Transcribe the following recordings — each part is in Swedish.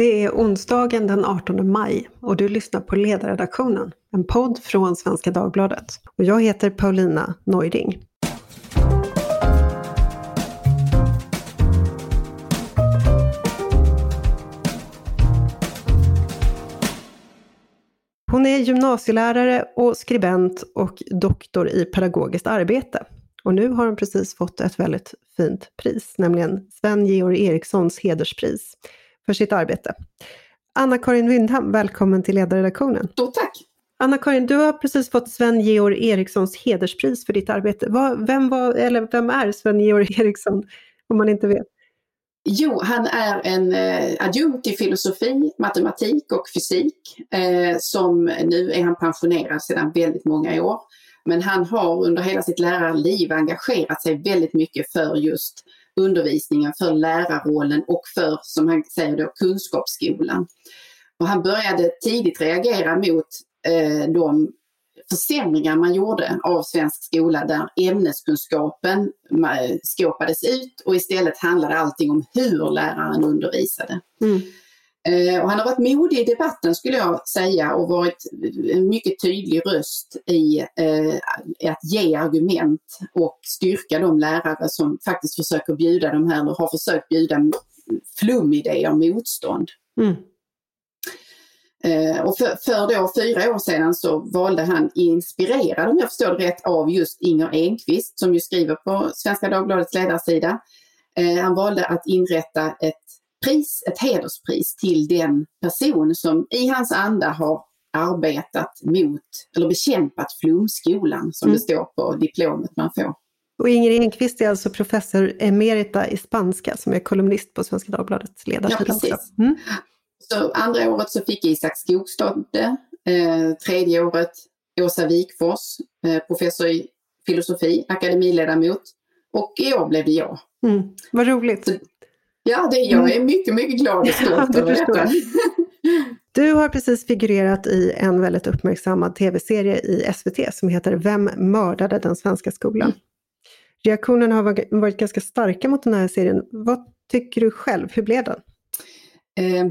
Det är onsdagen den 18 maj och du lyssnar på Ledarredaktionen, en podd från Svenska Dagbladet. Och jag heter Paulina Neuding. Hon är gymnasielärare och skribent och doktor i pedagogiskt arbete. Och nu har hon precis fått ett väldigt fint pris, nämligen Sven-Georg Erikssons hederspris för sitt arbete. Anna-Karin Wyndham, välkommen till ledarredaktionen. Stort tack! Anna-Karin, du har precis fått Sven-Georg Erikssons hederspris för ditt arbete. Vem, var, eller vem är Sven-Georg Eriksson, om man inte vet? Jo, han är en eh, adjunkt i filosofi, matematik och fysik. Eh, som nu är han pensionerad sedan väldigt många år. Men han har under hela sitt lärarliv engagerat sig väldigt mycket för just undervisningen, för lärarrollen och för, som han säger då, kunskapsskolan. Och han började tidigt reagera mot eh, de försämringar man gjorde av svensk skola där ämneskunskapen eh, skåpades ut och istället handlade allting om hur läraren undervisade. Mm. Eh, och han har varit modig i debatten skulle jag säga och varit en mycket tydlig röst i eh, att ge argument och styrka de lärare som faktiskt försöker bjuda de här, eller har försökt bjuda flumidéer motstånd. Mm. Eh, och för, för då fyra år sedan så valde han, inspirerad om jag förstår det rätt, av just Inger Enqvist som ju skriver på Svenska Dagbladets ledarsida. Eh, han valde att inrätta ett pris, ett hederspris till den person som i hans anda har arbetat mot eller bekämpat flumskolan som mm. det står på diplomet man får. Och Inger Enqvist är alltså professor emerita i spanska som är kolumnist på Svenska Dagbladets ledarsida. Ja, precis. Mm. Så andra året så fick Isak Skogstad det. Eh, tredje året Åsa Wikfors, eh, professor i filosofi, akademiledamot. Och i år blev det jag. Mm. Vad roligt. Så Ja, det, jag mm. är mycket, mycket glad och stolt över detta. Du har precis figurerat i en väldigt uppmärksammad tv-serie i SVT som heter Vem mördade den svenska skolan? Reaktionerna har varit ganska starka mot den här serien. Vad tycker du själv? Hur blev den? Eh,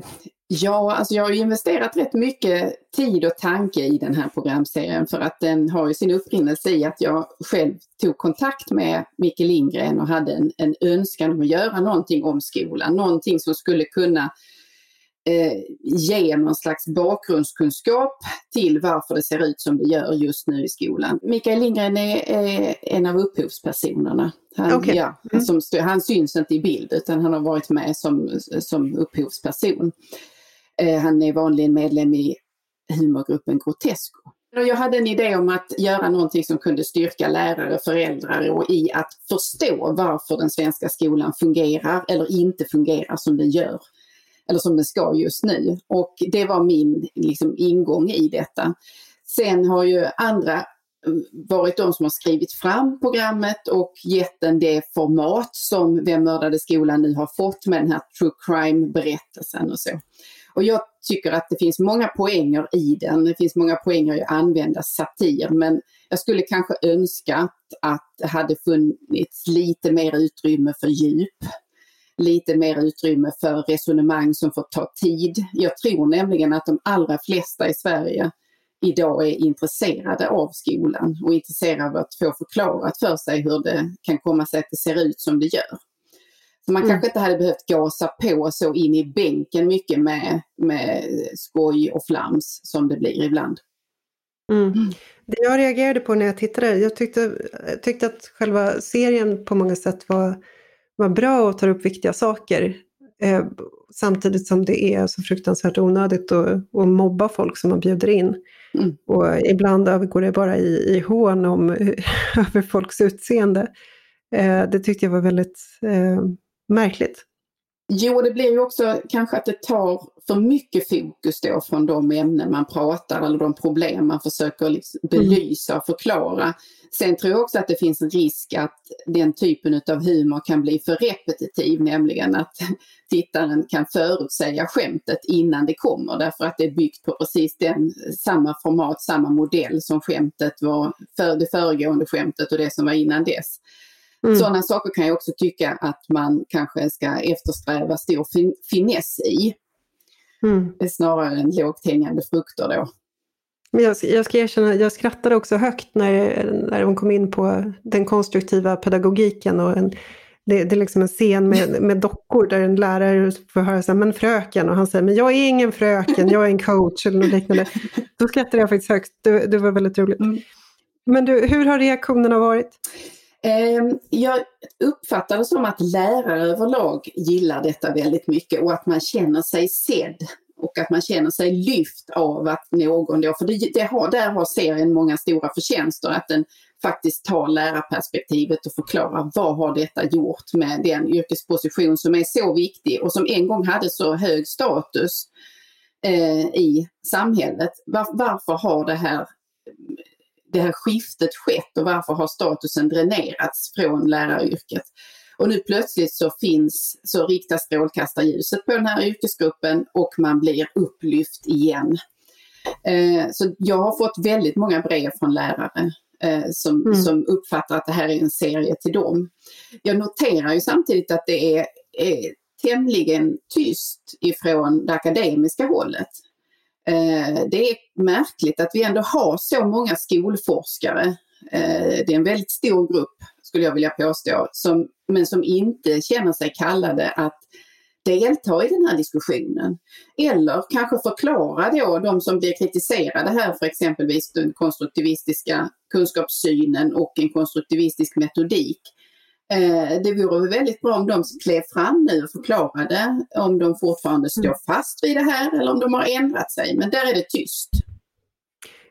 Ja, alltså jag har investerat rätt mycket tid och tanke i den här programserien för att den har ju sin upprinnelse i att jag själv tog kontakt med Micke Lindgren och hade en, en önskan om att göra någonting om skolan, någonting som skulle kunna eh, ge någon slags bakgrundskunskap till varför det ser ut som det gör just nu i skolan. Mikael Lindgren är, är en av upphovspersonerna. Han, okay. ja, mm. som, han syns inte i bild utan han har varit med som, som upphovsperson. Eh, han är vanligen medlem i humorgruppen Grotesco. Jag hade en idé om att göra någonting som kunde styrka lärare, föräldrar och i att förstå varför den svenska skolan fungerar eller inte fungerar som den gör. Eller som den ska just nu. Och det var min liksom, ingång i detta. Sen har ju andra mm, varit de som har skrivit fram programmet och gett den det format som Vem mördade skolan nu har fått med den här true crime-berättelsen och så. Och jag tycker att det finns många poänger i den. Det finns många poänger i att använda satir men jag skulle kanske önska att det hade funnits lite mer utrymme för djup. Lite mer utrymme för resonemang som får ta tid. Jag tror nämligen att de allra flesta i Sverige idag är intresserade av skolan och intresserade av att få förklarat för sig hur det kan komma sig att det ser ut som det gör. Så man mm. kanske inte hade behövt gasa på så in i bänken mycket med, med skoj och flams som det blir ibland. Mm. mm. Det jag reagerade på när jag tittade, jag tyckte, tyckte att själva serien på många sätt var, var bra och tar upp viktiga saker. Eh, samtidigt som det är så fruktansvärt onödigt att, att mobba folk som man bjuder in. Mm. Och ibland övergår det bara i, i hån om, över folks utseende. Eh, det tyckte jag var väldigt eh, märkligt. Jo, det blir ju också kanske att det tar för mycket fokus då från de ämnen man pratar eller de problem man försöker liksom belysa och förklara. Sen tror jag också att det finns en risk att den typen av humor kan bli för repetitiv, nämligen att tittaren kan förutsäga skämtet innan det kommer därför att det är byggt på precis den, samma format, samma modell som skämtet var, för det föregående skämtet och det som var innan dess. Mm. Sådana saker kan jag också tycka att man kanske ska eftersträva stor fin finess i. mm. snarare än lågt hängande frukter då. Jag, jag ska erkänna, jag skrattade också högt när, när hon kom in på den konstruktiva pedagogiken och en, det, det, är liksom en scen med, med dockor där en lärare får höra så här, men fröken, och han säger, men jag är ingen fröken, jag är en coach eller något liknande. Då skrattade jag faktiskt högt, det, det var väldigt roligt. Mm. Men du, hur har reaktionerna varit? Ehm, jag uppfattar det som att lärare överlag gillar detta väldigt mycket och att man känner sig sedd och att man känner sig lyft av att någon då, för det, det har, där har serien många stora förtjänster, att den faktiskt tar lärarperspektivet och förklarar vad har detta gjort med den yrkesposition som är så viktig och som en gång hade så hög status eh, i samhället. Var, varför har det här det här skiftet skett och varför har statusen dränerats från läraryrket? Och nu plötsligt så finns, så riktas strålkastarljuset på den här yrkesgruppen och man blir upplyft igen. Eh, så jag har fått väldigt många brev från lärare eh, som, mm. som uppfattar att det här är en serie till dem. Jag noterar ju samtidigt att det är, är tämligen tyst ifrån det akademiska hållet. Eh, det är märkligt att vi ändå har så många skolforskare. Eh, det är en väldigt stor grupp, skulle jag vilja påstå, som, men som inte känner sig kallade att delta i den här diskussionen. Eller kanske förklara då de som blir kritiserade här för exempelvis den konstruktivistiska kunskapssynen och en konstruktivistisk metodik Eh, det vore väldigt bra om de klev fram nu och förklarade om de fortfarande står mm. fast vid det här eller om de har ändrat sig. Men där är det tyst.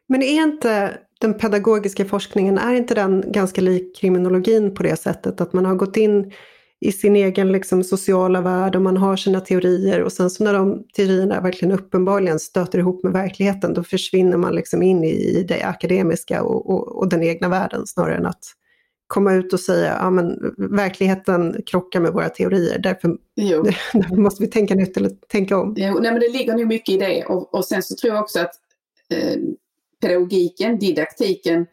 Men är inte den pedagogiska forskningen, är inte den ganska lik kriminologin på det sättet att man har gått in i sin egen liksom, sociala värld och man har sina teorier och sen så när de teorierna verkligen uppenbarligen stöter ihop med verkligheten då försvinner man liksom in i, i det akademiska och, och, och den egna världen snarare än att komma ut och säga att ja, verkligheten krockar med våra teorier, därför, därför, måste vi tänka nytt eller tänka om. Jo, nej, men det ligger nog mycket i det. Och, och sen så tror jag också att eh, pedagogiken, didaktiken,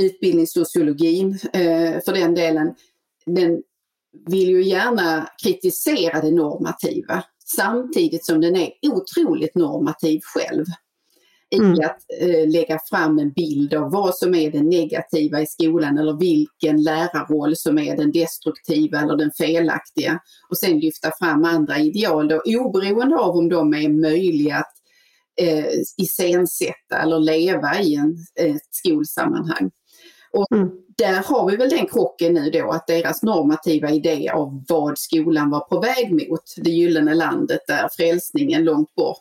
utbildningssociologin eh, för den delen, den vill ju gärna kritisera det normativa samtidigt som den är otroligt normativ själv i mm. att eh, lägga fram en bild av vad som är det negativa i skolan eller vilken lärarroll som är den destruktiva eller den felaktiga. Och sen lyfta fram andra ideal då, oberoende av om de är möjliga att eh, iscensätta eller leva i en, ett skolsammanhang. Och mm. Där har vi väl den krocken nu då att deras normativa idé av vad skolan var på väg mot, det gyllene landet där frälsningen långt bort,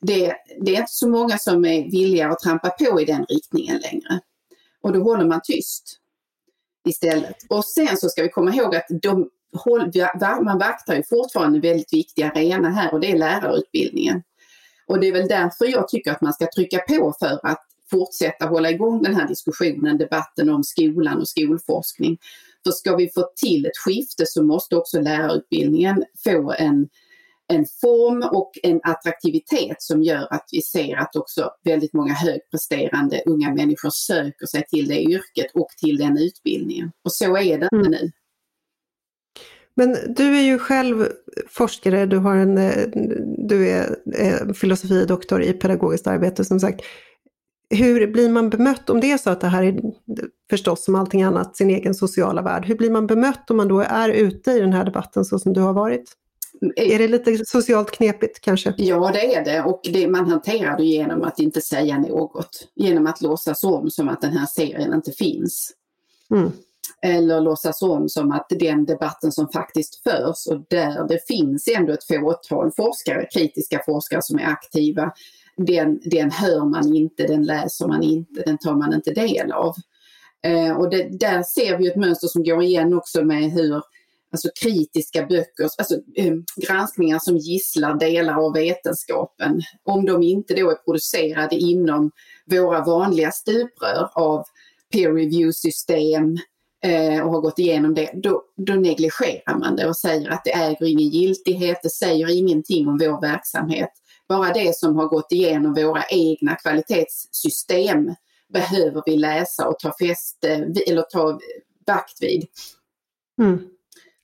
det, det är inte så många som är villiga att trampa på i den riktningen längre. Och då håller man tyst istället. Och sen så ska vi komma ihåg att de, man vaktar ju fortfarande en väldigt viktig arena här och det är lärarutbildningen. Och det är väl därför jag tycker att man ska trycka på för att fortsätta hålla igång den här diskussionen, debatten om skolan och skolforskning. För ska vi få till ett skifte så måste också lärarutbildningen få en, en form och en attraktivitet som gör att vi ser att också väldigt många högpresterande unga människor söker sig till det yrket och till den utbildningen. Och så är det inte mm. nu. Men du är ju själv forskare, du, har en, du är eh, filosofidoktor i pedagogiskt arbete som sagt hur blir man bemött om det är så att det här är förstås som allting annat sin egen sociala värld? Hur blir man bemött om man då är ute i den här debatten så som du har varit? Är det lite socialt knepigt kanske? Ja det är det och det, man hanterar det genom att inte säga något. Genom att låtsas om som att den här serien inte finns. Mm. Eller låtsas om som att den debatten som faktiskt förs och där det finns ändå ett fåtal forskare, kritiska forskare som är aktiva, den, den hör man inte, den läser man inte, den tar man inte del av. Eh, och det, där ser vi ett mönster som går igen också med hur alltså kritiska böcker, alltså eh, granskningar som gisslar delar av vetenskapen, om de inte då är producerade inom våra vanliga stuprör av peer review-system eh, och har gått igenom det, då, då negligerar man det och säger att det äger ingen giltighet, det säger ingenting om vår verksamhet bara det som har gått igenom våra egna kvalitetssystem behöver vi läsa och ta fäste eller ta vakt vid. Mm.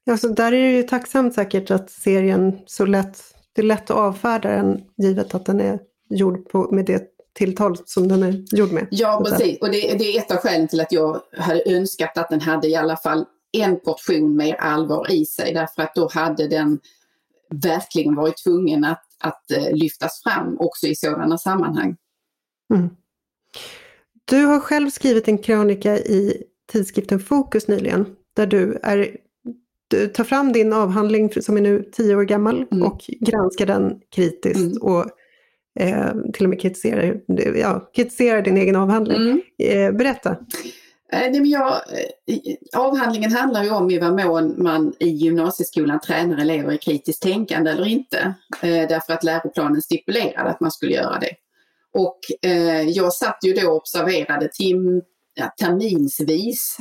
Ja, så där är det ju tacksamt säkert att serien så lätt det är lätt att avfärda den givet att den är gjord på, med det tilltal som den är gjord med. Ja, precis. Och det, det, är ett av skälen till att jag hade önskat att den hade i alla fall en portion mer allvar i sig därför att då hade den verkligen varit tvungen att, att uh, lyftas fram också i sådana sammanhang. Mm. Du har själv skrivit en krönika i tidskriften Fokus nyligen där du, är, du tar fram din avhandling som är nu tio år gammal mm. och granskar den kritiskt mm. och eh, till och med kritiserar, ja, kritiserar din egen avhandling. Mm. Eh, berätta. Eh, jag, eh, avhandlingen handlar ju om i vad mån man i gymnasieskolan tränar elever i kritiskt tänkande eller inte. Eh, därför att läroplanen stipulerade att man skulle göra det. Och eh, jag satt ju då och observerade tim, ja, terminsvis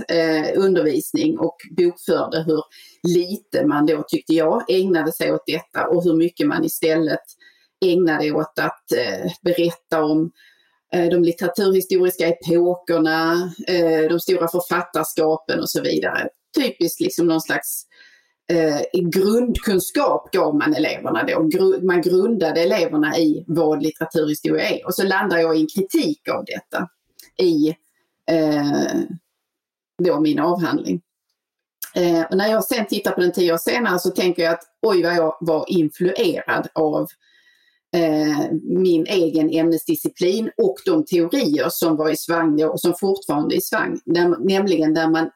undervisning och bokförde hur lite man då, tyckte jag, ägnade sig åt detta och hur mycket man istället ägnade åt att berätta om Eh, de litteraturhistoriska epokerna, eh, de stora författarskapen och så vidare. Typiskt liksom någon slags eh, grundkunskap gav man eleverna då. Man grundade eleverna i vad litteraturhistoria är. Och så landar jag i en kritik av detta i eh, då min avhandling. Eh, och när jag sen tittar på den tio år senare så tänker jag att oj vad jag var influerad av eh, Eh, min egen ämnesdisciplin och de teorier som var i svang då och som fortfarande är i svang. Där, nämligen där man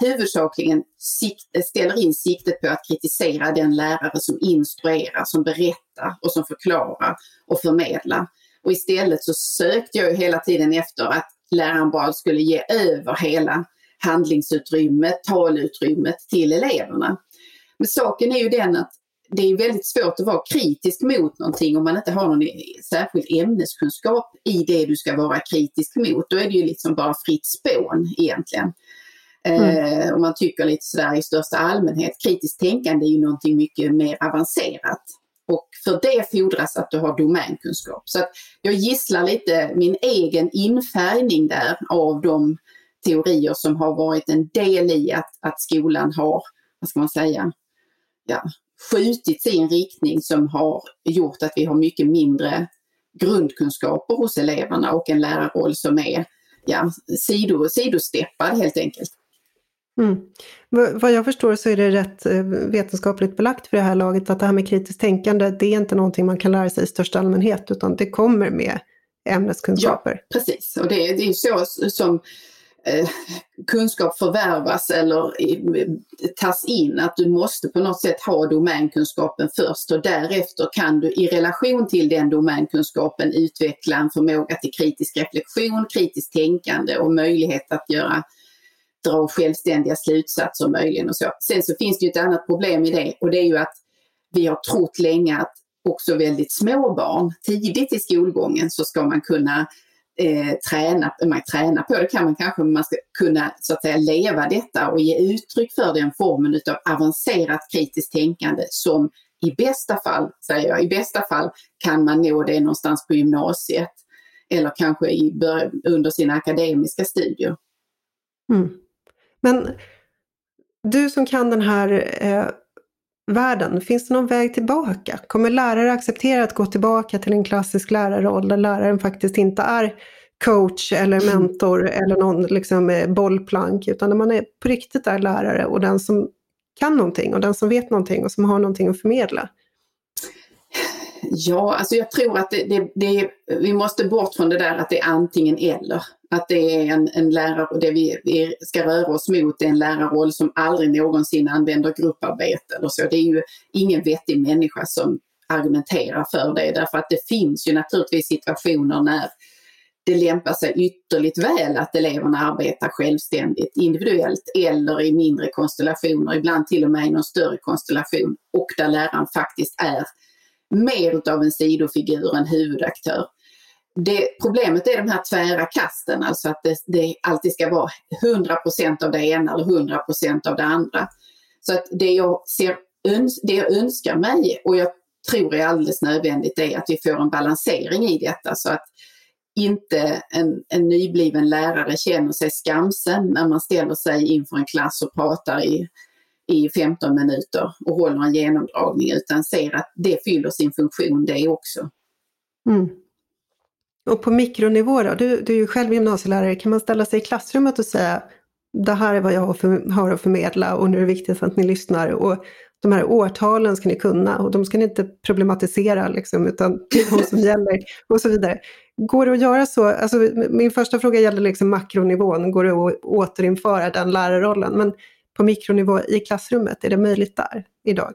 huvudsakligen sikt, ställer in siktet på att kritisera den lärare som instruerar, som berättar och som förklarar och förmedlar. Och istället så sökte jag hela tiden efter att läraren bara skulle ge över hela handlingsutrymmet, talutrymmet till eleverna. Men saken är ju den att det är väldigt svårt att vara kritisk mot någonting om man inte har någon särskild ämneskunskap i det du ska vara kritisk mot. Då är det ju liksom bara fritt spån egentligen. Mm. Eh, om man tycker lite sådär i största allmänhet. Kritiskt tänkande är ju någonting mycket mer avancerat. Och för det fordras att du har domänkunskap. Så att jag gisslar lite min egen infärgning där av de teorier som har varit en del i att, att skolan har, vad ska man säga, ja, skjutits i en riktning som har gjort att vi har mycket mindre grundkunskaper hos eleverna och en lärarroll som är ja, sido, sidosteppad helt enkelt. Mm. Vad jag förstår så är det rätt eh, vetenskapligt belagt för det här laget att det här med kritiskt tänkande, det är inte någonting man kan lära sig i största allmänhet utan det kommer med ämneskunskaper. Ja, precis. Och det, det är så som Eh, kunskap förvärvas eller tas in, att du måste på något sätt ha domänkunskapen först och därefter kan du i relation till den domänkunskapen utveckla en förmåga till kritisk reflektion, kritiskt tänkande och möjlighet att göra dra självständiga slutsatser möjligen och så. Sen så finns det ju ett annat problem i det och det är ju att vi har trott länge att också väldigt små barn, tidigt i skolgången så ska man kunna eh, träna, eh, man träna på det kan man kanske, men man ska kunna så att säga leva detta och ge uttryck för den formen av avancerat kritiskt tänkande som i bästa fall, säger jag, i bästa fall kan man nå det någonstans på gymnasiet eller kanske i, under sina akademiska studier. Mm. Men du som kan den här eh, världen, finns det någon väg tillbaka? Kommer lärare acceptera att gå tillbaka till en klassisk lärarroll där läraren faktiskt inte är coach eller mm. mentor eller någon liksom eh, bollplank utan där man är på riktigt är lärare och den som kan någonting och den som vet någonting och som har någonting att förmedla? Ja, alltså jag tror att det, det, det, vi måste bort från det där att det är antingen eller. Att det är en, en lärare, och det vi, vi ska röra oss mot är en lärarroll som aldrig någonsin använder grupparbete eller så. Det är ju ingen vettig människa som argumenterar för det därför att det finns ju naturligtvis situationer när det lämpar sig ytterligt väl att eleverna arbetar självständigt, individuellt eller i mindre konstellationer, ibland till och med i någon större konstellation och där läraren faktiskt är mer utav en sidofigur än huvudaktör. Det, problemet är de här tvära kasten, alltså att det, det alltid ska vara 100% av det ena eller 100% av det andra. Så att det jag, ser, det jag önskar mig och jag tror är alldeles nödvändigt är att vi får en balansering i detta så att inte en, en nybliven lärare känner sig skamsen när man ställer sig inför en klass och pratar i i 15 minuter och håller en genomdragning utan ser att det fyller sin funktion det också. Mm. Och på mikronivå då? Du, du är ju själv gymnasielärare. Kan man ställa sig i klassrummet och säga det här är vad jag har, för, har att förmedla och nu är det viktigt att ni lyssnar. Och de här årtalen ska ni kunna och de ska ni inte problematisera liksom, utan det är de som gäller och så vidare. Går det att göra så? Alltså, min första fråga gällde liksom makronivån, går det att återinföra den lärarrollen? Men på mikronivå i klassrummet, är det möjligt där idag?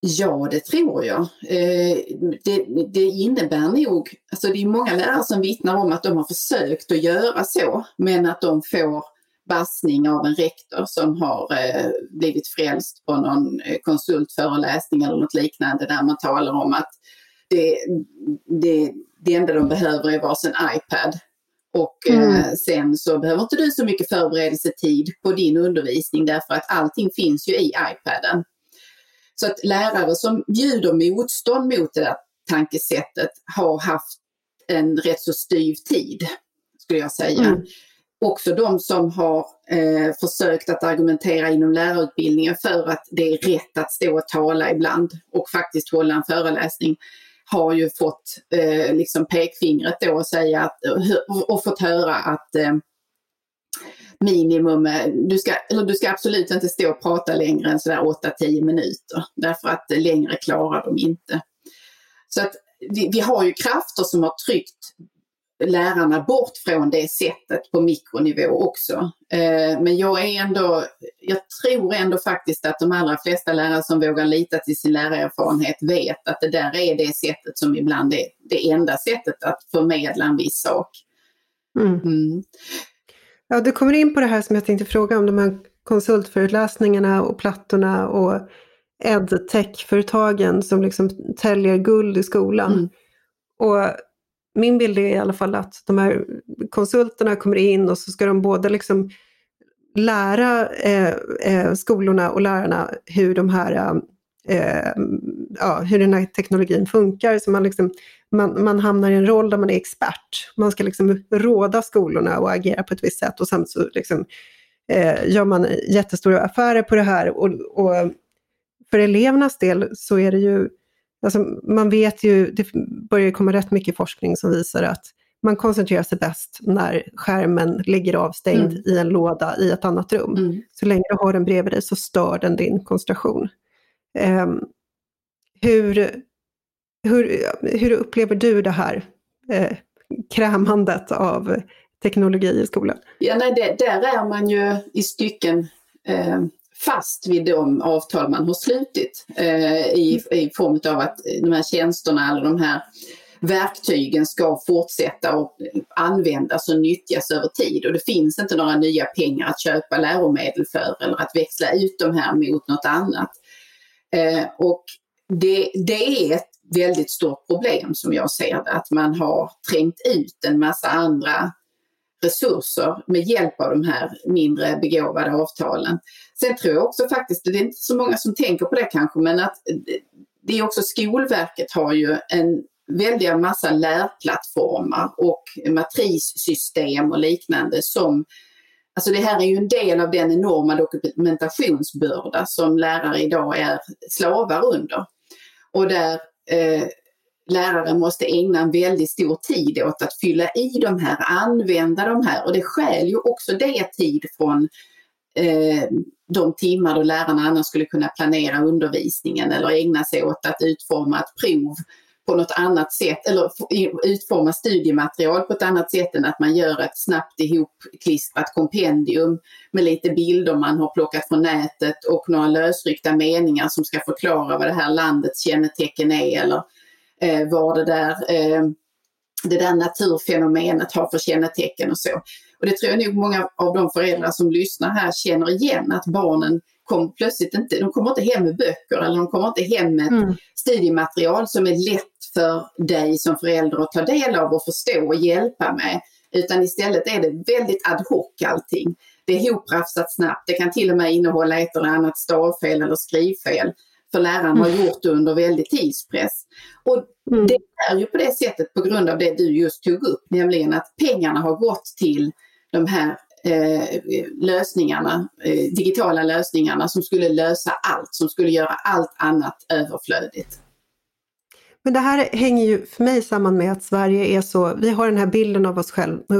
Ja, det tror jag. Eh, det, det, innebär nog, alltså det är många lärare som vittnar om att de har försökt att göra så, men att de får bassning av en rektor som har eh, blivit frälst på någon eh, konsultföreläsning eller något liknande där man talar om att det, det, det enda de behöver är varsin iPad. Och mm. eh, sen så behöver inte du så mycket förberedelsetid på din undervisning därför att allting finns ju i iPaden. Så att lärare som bjuder motstånd mot det där tankesättet har haft en rätt så styv tid, skulle jag säga. Mm också de som har eh, försökt att argumentera inom lärarutbildningen för att det är rätt att stå och tala ibland och faktiskt hålla en föreläsning har ju fått eh, liksom pekfingret då och säga att, och fått höra att eh, minimum, eh, du ska, eller du ska absolut inte stå och prata längre än sådär 8-10 minuter därför att längre klarar de inte. Så att vi, vi har ju krafter som har tryckt lärarna bort från det sättet på mikronivå också. Eh, men jag är ändå, jag tror ändå faktiskt att de allra flesta lärare som vågar lita till sin lärarerfarenhet vet att det där är det sättet som ibland är det enda sättet att förmedla en viss sak. Mm. Mm. Ja, du kommer in på det här som jag tänkte fråga om, de här konsultföreläsningarna och plattorna och edtech-företagen som liksom täljer guld i skolan. Mm. Och min bild är i alla fall att de här konsulterna kommer in och så ska de både liksom lära eh, eh, skolorna och lärarna hur, de här, eh, ja, hur den här teknologin funkar. Så man, liksom, man, man hamnar i en roll där man är expert. Man ska liksom råda skolorna och agera på ett visst sätt och sen så liksom, eh, gör man jättestora affärer på det här. Och, och för elevernas del så är det ju Alltså, man vet ju, det börjar komma rätt mycket forskning som visar att man koncentrerar sig bäst när skärmen ligger avstängd mm. i en låda i ett annat rum. Mm. Så länge du har den bredvid dig så stör den din koncentration. Eh, hur, hur, hur upplever du det här eh, krämandet av teknologi i skolan? Ja, nej, det, där är man ju i stycken eh, fast vid de avtal man har slutit eh, i, i form av att de här tjänsterna eller de här verktygen ska fortsätta att användas och nyttjas över tid och det finns inte några nya pengar att köpa läromedel för eller att växla ut de här mot något annat. Eh, och det, det är ett väldigt stort problem som jag ser det, att man har trängt ut en massa andra resurser med hjälp av de här mindre begåvade avtalen. Sen tror jag också faktiskt, det är inte så många som tänker på det kanske, men att det är också Skolverket har ju en väldiga massa lärplattformar och matrissystem och liknande som Alltså det här är ju en del av den enorma dokumentationsbörda som lärare idag är slavar under. Och där eh, lärare måste ägna en väldigt stor tid åt att fylla i de här, använda de här och det skäl ju också det tid från eh, de timmar då lärarna annars skulle kunna planera undervisningen eller ägna sig åt att utforma ett prov på något annat sätt eller utforma studiematerial på ett annat sätt än att man gör ett snabbt ihopklistrat kompendium med lite bilder man har plockat från nätet och några lösryckta meningar som ska förklara vad det här landets kännetecken är eller eh, vad det där, eh, det där naturfenomenet har för kännetecken och så. Och det tror jag nog många av de föräldrar som lyssnar här känner igen att barnen kom plötsligt inte, de kommer inte hem med böcker eller de kommer inte hem med mm. studiematerial som är lätt för dig som förälder att ta del av och förstå och hjälpa med. Utan istället är det väldigt ad hoc allting. Det är hoprafsat snabbt, det kan till och med innehålla ett eller annat stavfel eller skrivfel. För läraren har mm. gjort det under väldigt tidspress. Och mm. det är ju på det sättet på grund av det du just tog upp, nämligen att pengarna har gått till de här lösningarna, eh, digitala lösningarna som skulle lösa allt, som skulle göra allt annat överflödigt. Men det här hänger ju för mig samman med att Sverige är så, vi har den här bilden av oss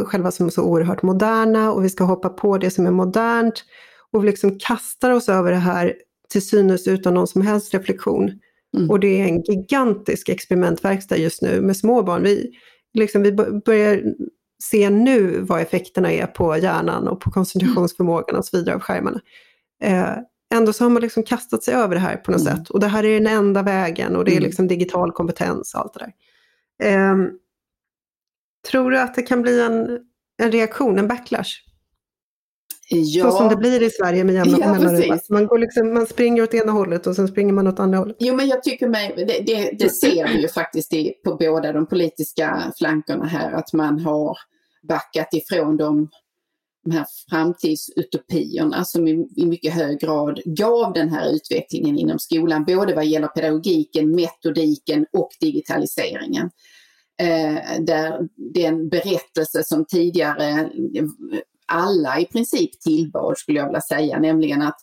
själva som är så oerhört moderna och vi ska hoppa på det som är modernt och vi liksom kastar oss över det här till synes utan någon som helst reflektion. Mm. Och det är en gigantisk experimentverkstad just nu med små barn. Vi, liksom, vi börjar se nu vad effekterna är på hjärnan och på koncentrationsförmågan och så vidare av skärmarna. Eh, ändå så har man liksom kastat sig över det här på något mm. sätt. Och det här är den enda vägen och det är mm. liksom digital kompetens och allt det där. Eh, tror du att det kan bli en, en reaktion, en backlash? Ja. Så som det blir i Sverige med jämna ja, mellanrum. Man, går liksom, man springer åt ena hållet och sen springer man åt andra hållet. Jo men jag tycker mig, det, det, det ser vi ju faktiskt i, på båda de politiska flankerna här att man har backat ifrån de, de här framtidsutopierna som i, i mycket hög grad gav den här utvecklingen inom skolan, både vad gäller pedagogiken, metodiken och digitaliseringen. Eh, där den berättelse som tidigare alla i princip tillbad skulle jag vilja säga, nämligen att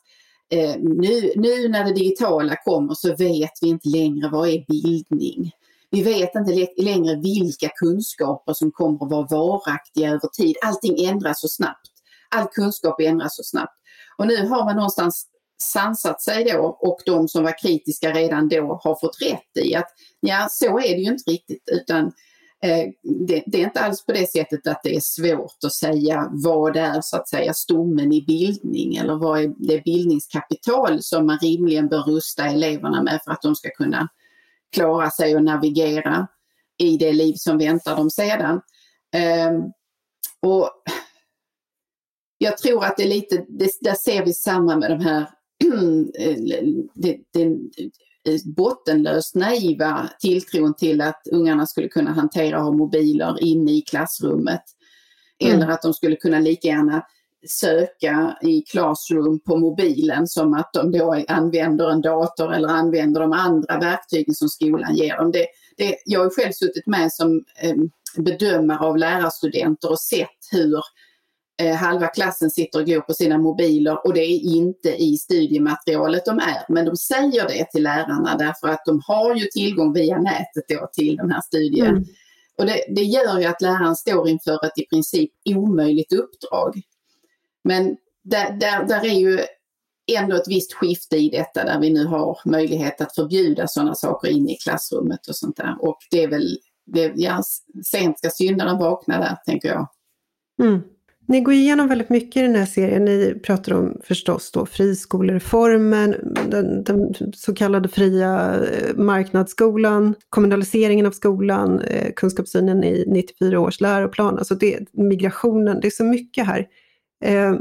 eh, nu, nu när det digitala kommer så vet vi inte längre vad är bildning. Vi vet inte längre vilka kunskaper som kommer att vara varaktiga över tid. Allting ändras så snabbt. All kunskap ändras så snabbt. Och nu har man någonstans sansat sig då och de som var kritiska redan då har fått rätt i att ja, så är det ju inte riktigt utan Eh, det, det, är inte alls på det sättet att det är svårt att säga vad är så att säga stommen i bildning eller vad är det bildningskapital som man rimligen bör rusta eleverna med för att de ska kunna klara sig och navigera i det liv som väntar dem sedan. Ehm, och jag tror att det är lite, det, där ser vi samma med de här det, det, bottenlöst naiva tilltron till att ungarna skulle kunna hantera ha mobiler inne i klassrummet. Mm. Eller att de skulle kunna lika gärna söka i Classroom på mobilen som att de då använder en dator eller använder de andra verktygen som skolan ger dem. Det, det, jag har själv suttit med som eh, bedömare av lärarstudenter och sett hur eh, halva klassen sitter och går på sina mobiler och det är inte i studiematerialet de är. Men de säger det till lärarna därför att de har ju tillgång via nätet då till den här studien. Mm. Och det, det gör ju att läraren står inför ett i princip omöjligt uppdrag. Men där, där, där är ju ändå ett visst skifte i detta där vi nu har möjlighet att förbjuda sådana saker inne i klassrummet och sånt där. Och det är väl, det, ja, sent ska syndaren vakna där tänker jag. Mm. Ni går igenom väldigt mycket i den här serien. Ni pratar om förstås då friskolereformen, den, den så kallade fria eh, marknadsskolan, kommunaliseringen av skolan, eh, kunskapssynen i 94 års läroplan, alltså det, migrationen, det är så mycket här. Eh,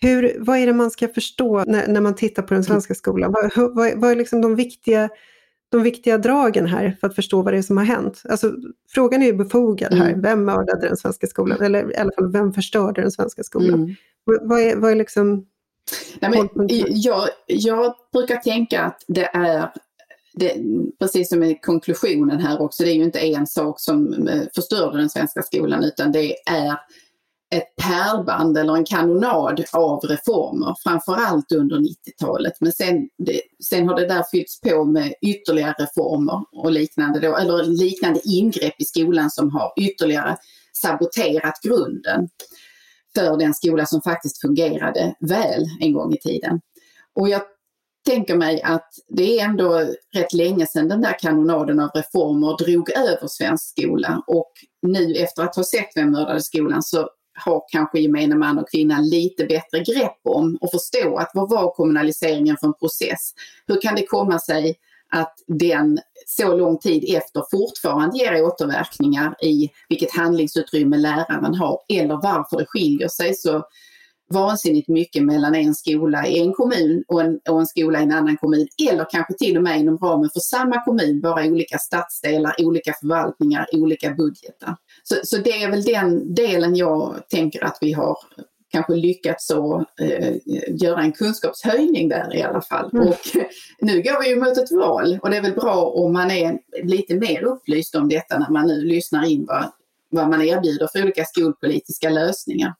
hur, vad är det man ska förstå när, när man tittar på den svenska skolan? Vad, vad, vad är liksom de viktiga de viktiga dragen här för att förstå vad det är som har hänt. Alltså, frågan är ju befogad här. Mm. Vem mördade den svenska skolan? Eller i alla fall, vem förstörde den svenska skolan? Mm. Vad, är, vad är liksom... Nej, men, jag, jag brukar tänka att det är det, precis som i konklusionen här också, det är ju inte en sak som eh, förstörde den svenska skolan utan det är ett pärlband eller en kanonad av reformer, framförallt under 90-talet. Men sen, det, sen har det där fyllts på med ytterligare reformer och liknande, då, eller liknande ingrepp i skolan som har ytterligare saboterat grunden för den skola som faktiskt fungerade väl en gång i tiden. Och jag tänker mig att det är ändå rätt länge sedan den där kanonaden av reformer drog över svensk skola och nu efter att ha sett Vem mördade skolan så har kanske gemene man och kvinna lite bättre grepp om och förstå att vad var kommunaliseringen för en process? Hur kan det komma sig att den så lång tid efter fortfarande ger återverkningar i vilket handlingsutrymme läraren har eller varför det skiljer sig så vansinnigt mycket mellan en skola i en kommun och en, och en skola i en annan kommun eller kanske till och med inom ramen för samma kommun, bara olika stadsdelar, olika förvaltningar, olika budgetar. Så, så det är väl den delen jag tänker att vi har kanske lyckats så, eh, göra en kunskapshöjning där i alla fall. Mm. Och nu går vi ju mot ett val och det är väl bra om man är lite mer upplyst om detta när man nu lyssnar in vad, vad man erbjuder för olika skolpolitiska lösningar.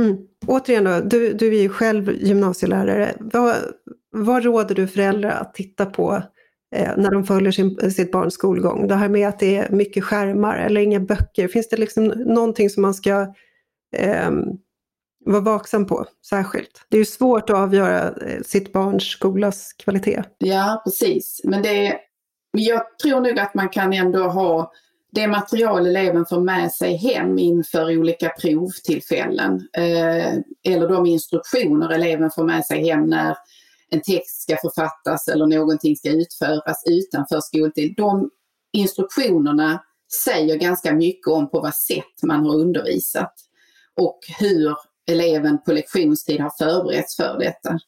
Mm. Återigen då, du, du är ju själv gymnasielärare. Vad, vad råder du föräldrar att titta på eh, när de följer sin, sitt barns skolgång? Det här med att det är mycket skärmar eller inga böcker. Finns det liksom någonting som man ska eh, vara vaksam på särskilt? Det är ju svårt att avgöra eh, sitt barns skolas kvalitet. Ja, precis. Men det, jag tror nog att man kan ändå ha det material eleven får med sig hem inför olika provtillfällen eh, eller de instruktioner eleven får med sig hem när en text ska författas eller någonting ska utföras utanför skoltid. De instruktionerna säger ganska mycket om på vad sätt man har undervisat och hur eleven på lektionstid har förberetts för detta.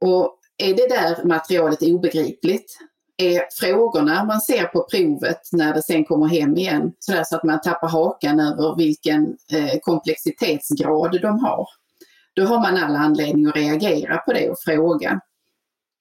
Och är det där materialet obegripligt är frågorna man ser på provet när det sen kommer hem igen sådär så att man tappar hakan över vilken eh, komplexitetsgrad de har. Då har man all anledning att reagera på det och fråga.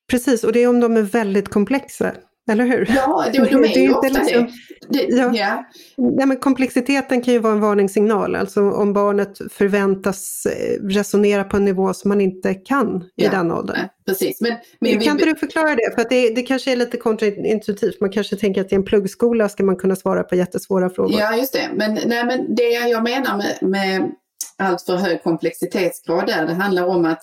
Precis, och det är om de är väldigt komplexa. Eller hur? Ja, de, de är, det är ju ofta liksom, det. ja. Ja. Ja, men komplexiteten kan ju vara en varningssignal, alltså om barnet förväntas eh, resonera på en nivå som man inte kan i ja. den åldern. Nej, precis. Men, men kan vi... inte du förklara det? För att det, det kanske är lite kontraintuitivt, man kanske tänker att i en pluggskola ska man kunna svara på jättesvåra frågor. Ja, just det. Men, nej, men det jag menar med, med allt för hög komplexitetsgrad där, det handlar om att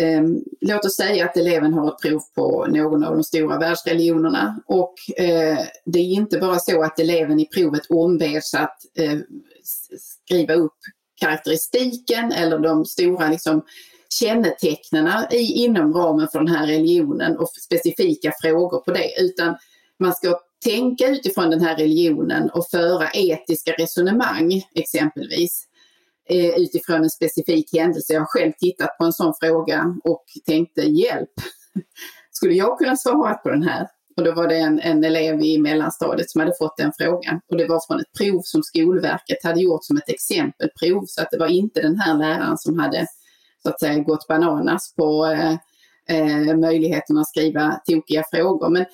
Ehm, låt oss säga att eleven har ett prov på någon av de stora världsreligionerna och eh, det är inte bara så att eleven i provet ombeds att eh, skriva upp karaktäristiken eller de stora liksom, kännetecknen inom ramen för den här religionen och specifika frågor på det utan man ska tänka utifrån den här religionen och föra etiska resonemang exempelvis. Eh, utifrån en specifik händelse. Jag har själv tittat på en sån fråga och tänkte hjälp, skulle jag kunna svara på den här? Och då var det en, en elev i mellanstadiet som hade fått den frågan och det var från ett prov som Skolverket hade gjort som ett exempelprov så att det var inte den här läraren som hade så att säga gått bananas på eh, eh, möjligheten att skriva tokiga frågor. Men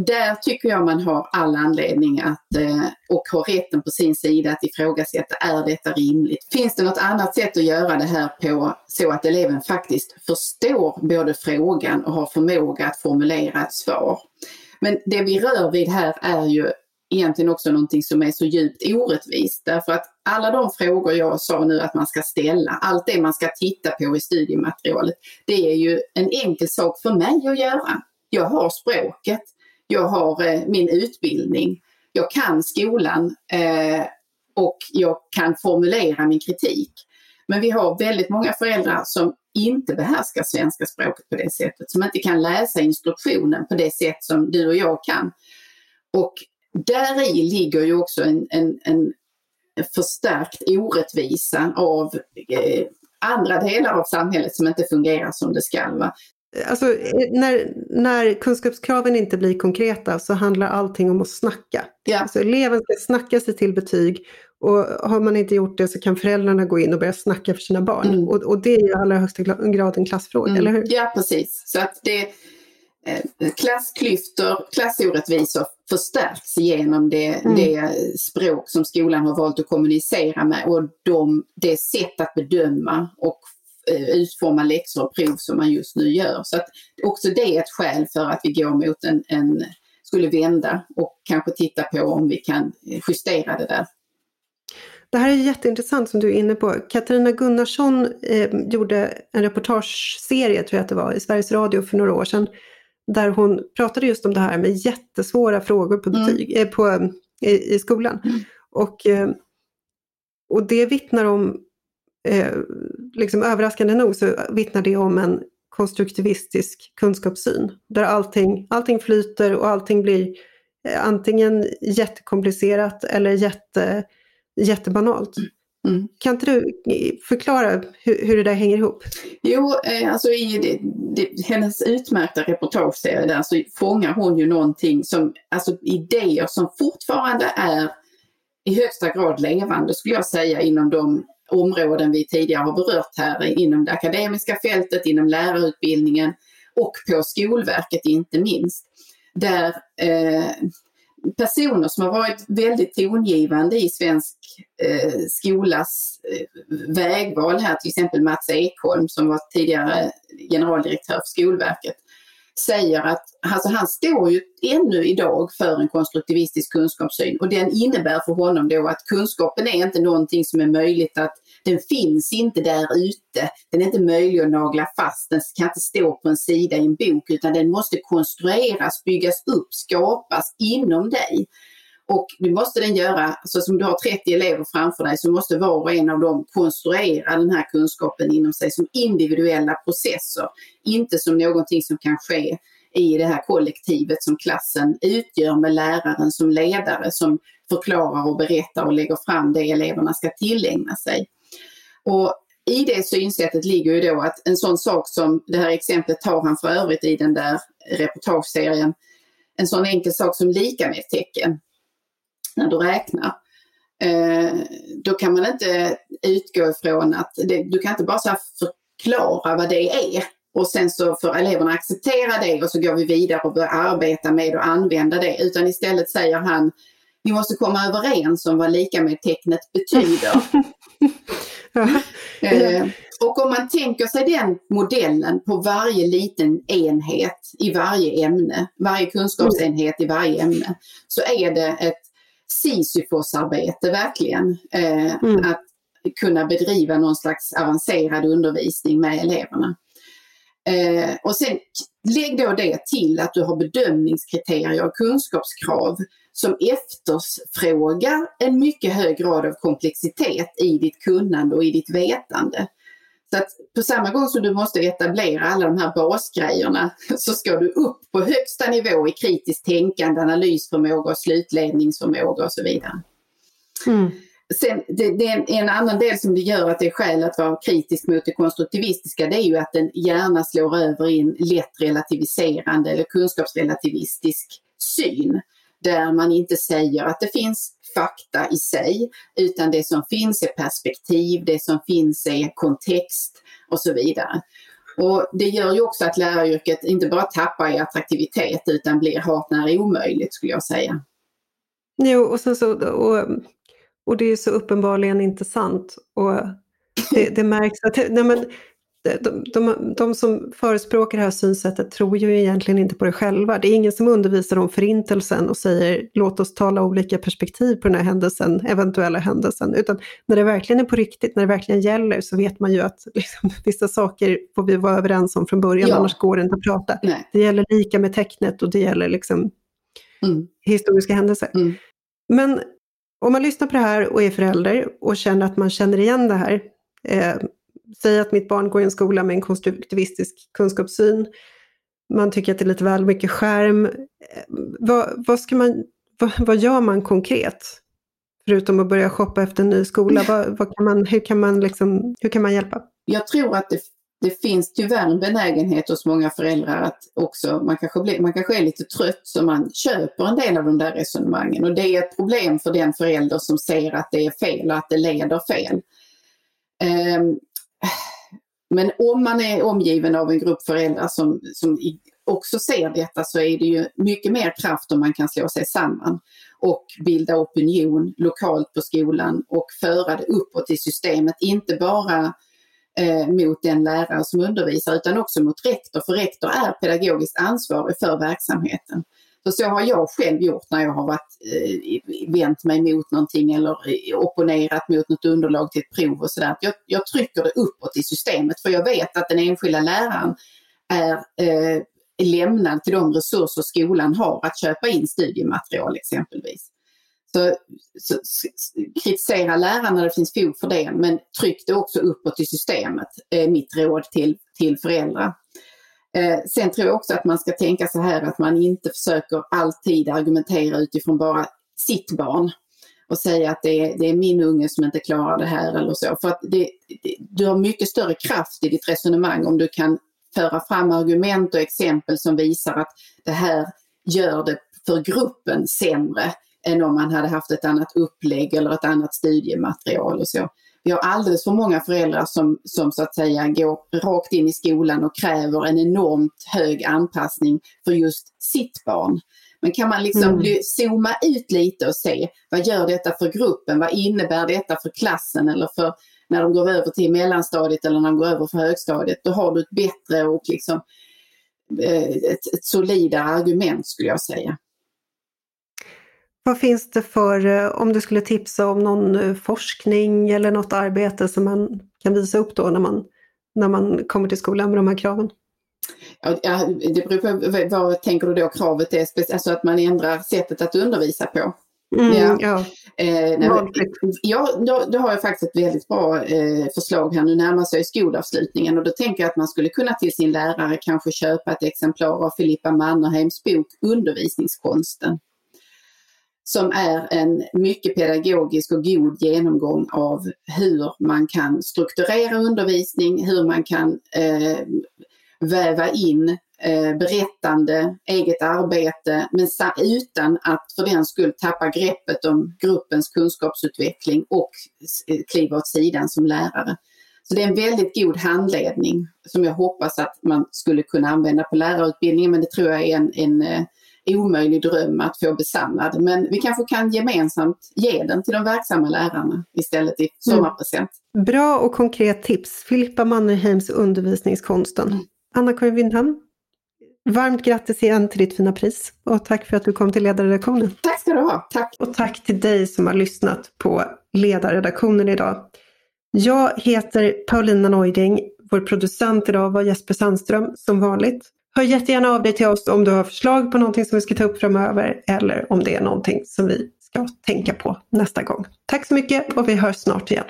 där tycker jag man har all anledning att, eh, och har rätten på sin sida att ifrågasätta, är detta rimligt? Finns det något annat sätt att göra det här på så att eleven faktiskt förstår både frågan och har förmåga att formulera ett svar? Men det vi rör vid här är ju egentligen också någonting som är så djupt orättvist därför att alla de frågor jag sa nu att man ska ställa, allt det man ska titta på i studiematerialet, det är ju en enkel sak för mig att göra. Jag har språket, jag har eh, min utbildning, jag kan skolan eh, och jag kan formulera min kritik. Men vi har väldigt många föräldrar som inte behärskar svenska språket på det sättet, som inte kan läsa instruktionen på det sätt som du och jag kan. Och där i ligger ju också en, en, en förstärkt orättvisa av eh, andra delar av samhället som inte fungerar som det ska. Va? Alltså, när, när kunskapskraven inte blir konkreta så handlar allting om att snacka. Ja. Alltså, eleven ska snacka sig till betyg och har man inte gjort det så kan föräldrarna gå in och börja snacka för sina barn. Mm. Och, och, det är i allra högsta grad en klassfråga, mm. eller hur? Ja, precis. Så att det, eh, klassklyftor, klassorättvisor förstärks genom det, mm. det språk som skolan har valt att kommunicera med och de, det sätt att bedöma och Eh, utforma läxor och prov som man just nu gör. Så att också det är ett skäl för att vi går mot en, en skulle vända och kanske titta på om vi kan justera det där. Det här är jätteintressant som du är inne på. Katarina Gunnarsson eh, gjorde en reportageserie, tror jag att det var, i Sveriges Radio för några år sedan. Där hon pratade just om det här med jättesvåra frågor på, mm. betyg, mm. eh, på, i, i skolan. Mm. Och, eh, och det vittnar om eh, liksom överraskande nog så vittnar det om en konstruktivistisk kunskapssyn. Där allting, allting flyter och allting blir eh, antingen jättekomplicerat eller jätte, jättebanalt. Mm. Kan inte du förklara hur, hur, det där hänger ihop? Jo, eh, alltså i det, det, hennes utmärkta reportageserie där så fångar hon ju någonting som, alltså idéer som fortfarande är i högsta grad levande skulle jag säga inom de områden vi tidigare har berört här inom det akademiska fältet, inom lärarutbildningen och på Skolverket inte minst. Där eh, personer som har varit väldigt tongivande i svensk eh, skolas eh, vägval här, till exempel Mats Ekholm som var tidigare generaldirektör för Skolverket, säger att alltså han står ju ännu idag för en konstruktivistisk kunskapssyn och den innebär för honom då att kunskapen är inte någonting som är möjligt att den finns inte där ute. Den är inte möjlig att nagla fast. Den kan inte stå på en sida i en bok utan den måste konstrueras, byggas upp, skapas inom dig. Och det måste den göra, så som du har 30 elever framför dig så måste var och en av dem konstruera den här kunskapen inom sig som individuella processer. Inte som någonting som kan ske i det här kollektivet som klassen utgör med läraren som ledare som förklarar och berättar och lägger fram det eleverna ska tillägna sig. Och i det synsättet ligger ju då att en sån sak som, det här exemplet tar han för övrigt i den där reportageserien, en sån enkel sak som lika med tecken när du räknar. Eh, då kan man inte utgå ifrån att, det, du kan inte bara så förklara vad det är och sen så får eleverna acceptera det och så går vi vidare och börjar arbeta med att använda det. Utan istället säger han, vi måste komma överens om vad lika med tecknet betyder. eh, och om man tänker sig den modellen på varje liten enhet i varje ämne, varje kunskapsenhet i varje ämne, så är det ett Sisyfosarbete verkligen. Eh, mm. Att kunna bedriva någon slags avancerad undervisning med eleverna. Eh, och sen lägg då det till att du har bedömningskriterier och kunskapskrav som efterfrågar en mycket hög grad av komplexitet i ditt kunnande och i ditt vetande. Så att på samma gång som du måste etablera alla de här basgrejerna så ska du upp på högsta nivå i kritiskt tänkande, analysförmåga slutledningsförmåga och så vidare. Mm. Sen, det, det, är en annan del som det gör att det är skäl att vara kritisk mot det konstruktivistiska, det är ju att den gärna slår över i en lätt relativiserande eller kunskapsrelativistisk syn. Där man inte säger att det finns fakta i sig, utan det som finns är perspektiv, det som finns är kontext och så vidare. Och Det gör ju också att läraryrket inte bara tappar i attraktivitet utan blir hart när omöjligt skulle jag säga. Jo, och, sen så, och, och det är så uppenbarligen inte sant. Och det, det märks att nej men, de, de, de, som förespråkar det här synsättet tror ju egentligen inte på det själva. Det är ingen som undervisar om förintelsen och säger låt oss tala olika perspektiv på den här händelsen, eventuella händelsen. Utan när det verkligen är på riktigt, när det verkligen gäller så vet man ju att liksom, vissa saker får vi vara överens om från början, ja. annars går det inte att prata. Nej. Det gäller lika med tecknet och det gäller liksom mm. historiska händelser. Mm. Men om man lyssnar på det här och är förälder och känner att man känner igen det här, eh, säg att mitt barn går i en skola med en konstruktivistisk kunskapssyn. Man tycker att det är lite väl mycket skärm. Eh, vad, vad, ska man, vad, vad gör man konkret? Förutom att börja shoppa efter en ny skola, vad, vad kan man, hur, kan man liksom, hur kan man hjälpa? Jag tror att det, det finns tyvärr en benägenhet hos många föräldrar att också, man kanske, blir, man kanske är lite trött så man köper en del av de där resonemangen och det är ett problem för den förälder som ser att det är fel och att det leder fel. Um, men om man är omgiven av en grupp föräldrar som, som också ser detta så är det ju mycket mer kraft om man kan slå sig samman och bilda opinion lokalt på skolan och föra det uppåt i systemet. Inte bara eh, mot den lärare som undervisar utan också mot rektor, för rektor är pedagogiskt ansvarig för verksamheten. Så, så har jag själv gjort när jag har varit, eh, vänt mig mot någonting eller eh, opponerat mot något underlag till ett prov och sådär. Jag, jag trycker det uppåt i systemet för jag vet att den enskilda läraren är eh, lämnad till de resurser skolan har att köpa in studiematerial exempelvis. Så, så, kritisera läraren när det finns fog för det men tryck det också uppåt i systemet, är mitt råd till, till föräldrar. Eh, sen tror jag också att man ska tänka så här att man inte försöker alltid argumentera utifrån bara sitt barn och säga att det är, det är min unge som inte klarar det här eller så. För att det, det, du har mycket större kraft i ditt resonemang om du kan föra fram argument och exempel som visar att det här gör det för gruppen sämre än om man hade haft ett annat upplägg eller ett annat studiematerial och så. Vi har alldeles för många föräldrar som, som så att säga går rakt in i skolan och kräver en enormt hög anpassning för just sitt barn. Men kan man liksom mm. zooma ut lite och se vad gör detta för gruppen? Vad innebär detta för klassen eller för när de går över till mellanstadiet eller när de går över för högstadiet? Då har du ett bättre och liksom eh, ett, ett solidare argument skulle jag säga. Vad finns det för, eh, om du skulle tipsa om någon eh, forskning eller något arbete som man kan visa upp då när man, när man kommer till skolan med de här kraven? Ja, det beror på vad tänker du då kravet är, alltså att man ändrar sättet att undervisa på. Mm, ja. Ja. Eh, nej, ja, då, då, har jag faktiskt ett väldigt bra eh, förslag här. Nu närmar sig skolavslutningen och då tänker jag att man skulle kunna till sin lärare kanske köpa ett exemplar av Filippa Mannerheims bok Undervisningskonsten som är en mycket pedagogisk och god genomgång av hur man kan strukturera undervisning, hur man kan eh, väva in eh, berättande, eget arbete, men utan att för den skull tappa greppet om gruppens kunskapsutveckling och eh, kliva åt sidan som lärare. Så det är en väldigt god handledning som jag hoppas att man skulle kunna använda på lärarutbildningen, men det tror jag är en, en eh, omöjlig dröm att få besannad. Men vi kanske kan gemensamt ge den till de verksamma lärarna istället i sommarpresent. Mm. Bra och konkret tips. Filippa Mannerheims Undervisningskonsten. Mm. Anna-Karin Windham, varmt grattis igen till ditt fina pris och tack för att du kom till ledarredaktionen. Tack ska du ha. Tack. Och tack till dig som har lyssnat på ledarredaktionen idag. Jag heter Paulina Neuding. Vår producent idag var Jesper Sandström som vanligt. Hör jättegärna av dig till oss om du har förslag på någonting som vi ska ta upp framöver eller om det är någonting som vi ska tänka på nästa gång. Tack så mycket och vi hörs snart igen.